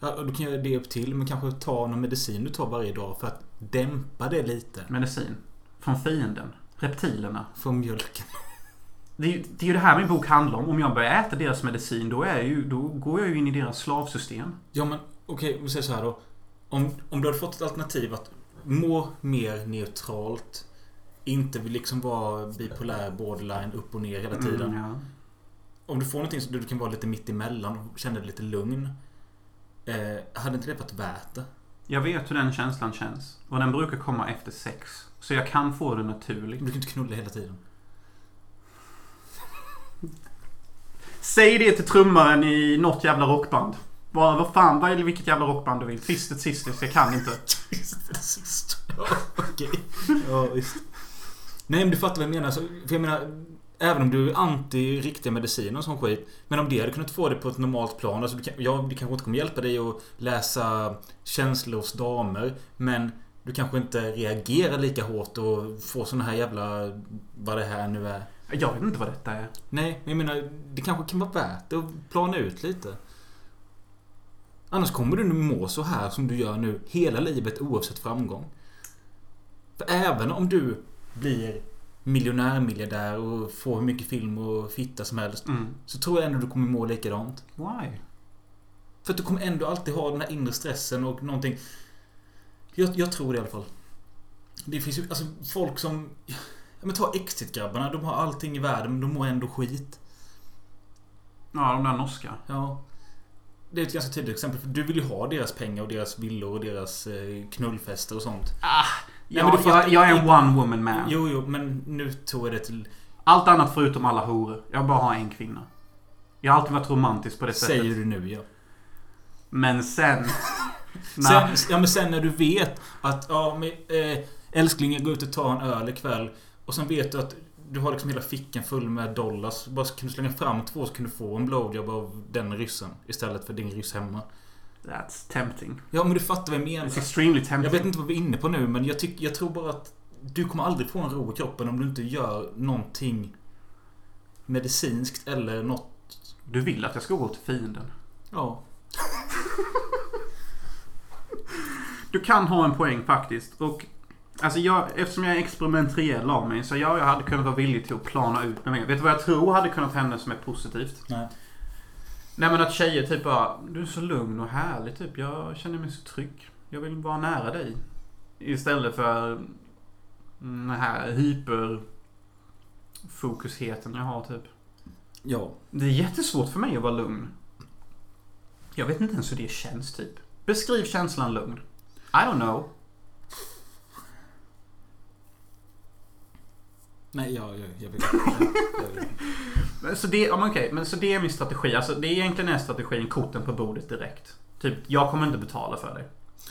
Ja, du kan göra det upp till men kanske ta någon medicin du tar varje dag för att dämpa det lite. Medicin. Från fienden. Reptilerna. Från mjölken. Det är, ju- det är ju det här min bok handlar om. Om jag börjar äta deras medicin då, är ju, då går jag ju in i deras slavsystem. Ja men okej, vi säger så här då. Om, om du hade fått ett alternativ att må mer neutralt. Inte vill liksom vara bipolär, borderline, upp och ner hela tiden. Mm, ja. Om du får någonting som du kan vara lite mitt emellan och känna dig lite lugn. Eh, hade inte det varit värt det? Jag vet hur den känslan känns. Och den brukar komma efter sex. Så jag kan få det naturligt. Du kan inte knulla hela tiden. Säg det till trummaren i något jävla rockband. Vad, vad fan, vad är det, vilket jävla rockband du vill? Twisted Sisters, jag kan inte. ja, okej. Ja, visst. Nej, men du fattar vad jag menar. Så, för jag menar, även om du är anti riktiga mediciner och sån skit. Men om det hade kunnat få det på ett normalt plan. Alltså, du kan, ja, det kanske inte kommer hjälpa dig att läsa känslor hos damer. Men du kanske inte reagerar lika hårt och får såna här jävla... Vad det här nu är. Jag vet inte vad detta är. Nej, men jag menar, det kanske kan vara värt det att plana ut lite. Annars kommer du nu må så här som du gör nu hela livet oavsett framgång. För även om du blir miljonär, miljardär och får hur mycket film och fitta som helst. Mm. Så tror jag ändå du kommer må likadant. Why? För att du kommer ändå alltid ha den här inre stressen och någonting. Jag, jag tror det i alla fall. Det finns ju alltså folk som... Ja men ta Exit-grabbarna. De har allting i världen men de mår ändå skit. Ja, de där norska. Ja. Det är ett ganska tydligt exempel. För du vill ju ha deras pengar och deras villor och deras eh, knullfester och sånt. Ah, Nej, men fattar- jag, jag är en one woman man. Jo, jo, men nu tog jag det till... Allt annat förutom alla horor. Jag bara har en kvinna. Jag har alltid varit romantisk på det sättet. Säger du nu, ja. Men sen... när, Sen, ja, men sen när du vet att, ja, men, älskling, jag går ut och tar en öl ikväll. Och sen vet du att du har liksom hela fickan full med dollars. Bara så kan du slänga fram två så kan du få en blowjob av den ryssen. Istället för din ryss hemma. That's tempting. Ja men du fattar vad jag menar. It's extremely tempting. Jag vet inte vad vi är inne på nu men jag, tyck, jag tror bara att du kommer aldrig få en ro i kroppen om du inte gör någonting medicinskt eller något. Du vill att jag ska gå till fienden. Ja. Du kan ha en poäng faktiskt. Och Alltså jag, eftersom jag är experimentell av mig så ja, jag hade kunnat vara villig till att plana ut med mer. Vet du vad jag tror hade kunnat hända som är positivt? Nej. Nej men att tjejer typ bara Du är så lugn och härlig typ. Jag känner mig så trygg. Jag vill vara nära dig. Istället för den här hyperfokusheten jag har typ. Ja. Det är jättesvårt för mig att vara lugn. Jag vet inte ens hur det känns typ. Beskriv känslan lugn. I don't know. Nej, ja, jag, jag vet inte. Men Så det, ja, okej, men så det är min strategi. Alltså det är egentligen är strategin korten på bordet direkt. Typ, jag kommer inte betala för det.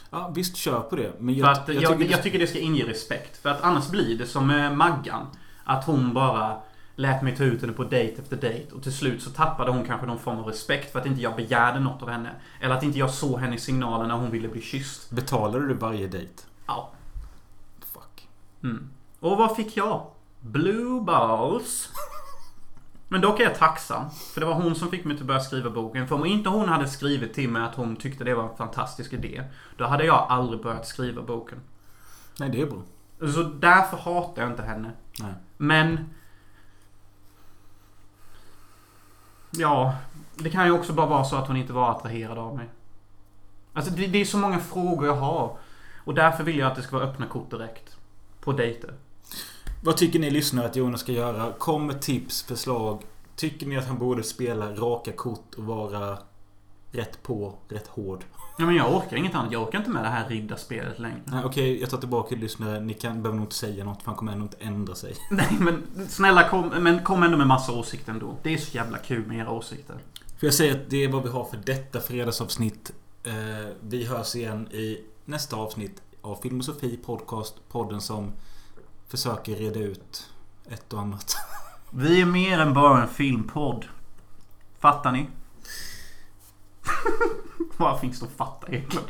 Ja, visst kör på det. Men För jag, att jag, jag, tycker det- tycker det ska inge respekt. För att annars blir det som med Maggan. Att hon bara lät mig ta ut henne på dejt efter dejt. Och till slut så tappade hon kanske någon form av respekt för att inte jag begärde något av henne. Eller att inte jag såg henne i signalen när hon ville bli kysst. Betalar du varje dejt? Ja. Fuck. Mm. Och vad fick jag? Blue balls. Men dock är jag tacksam. För det var hon som fick mig att börja skriva boken. För om inte hon hade skrivit till mig att hon tyckte det var en fantastisk idé. Då hade jag aldrig börjat skriva boken. Nej, det är bra. Så därför hatar jag inte henne. Nej. Men... Ja, det kan ju också bara vara så att hon inte var attraherad av mig. Alltså det, det är så många frågor jag har. Och därför vill jag att det ska vara öppna kort direkt. På dejter. Vad tycker ni lyssnare att Jonas ska göra? Kom med tips, förslag. Tycker ni att han borde spela raka kort och vara rätt på, rätt hård? Ja, men jag orkar inget annat. Jag orkar inte med det här riddarspelet längre. Nej, Okej, jag tar tillbaka lyssnare. Ni kan, behöver nog inte säga något för han kommer ändå inte ändra sig. Nej, men snälla kom, men kom ändå med massa åsikter ändå. Det är så jävla kul med era åsikter. Får jag säga att det är vad vi har för detta fredagsavsnitt. Eh, vi hörs igen i nästa avsnitt av Filmosofi Podcast. Podden som försöker reda ut ett och annat. Vi är mer än bara en filmpodd. Fattar ni? Vad finns det att fatta egentligen?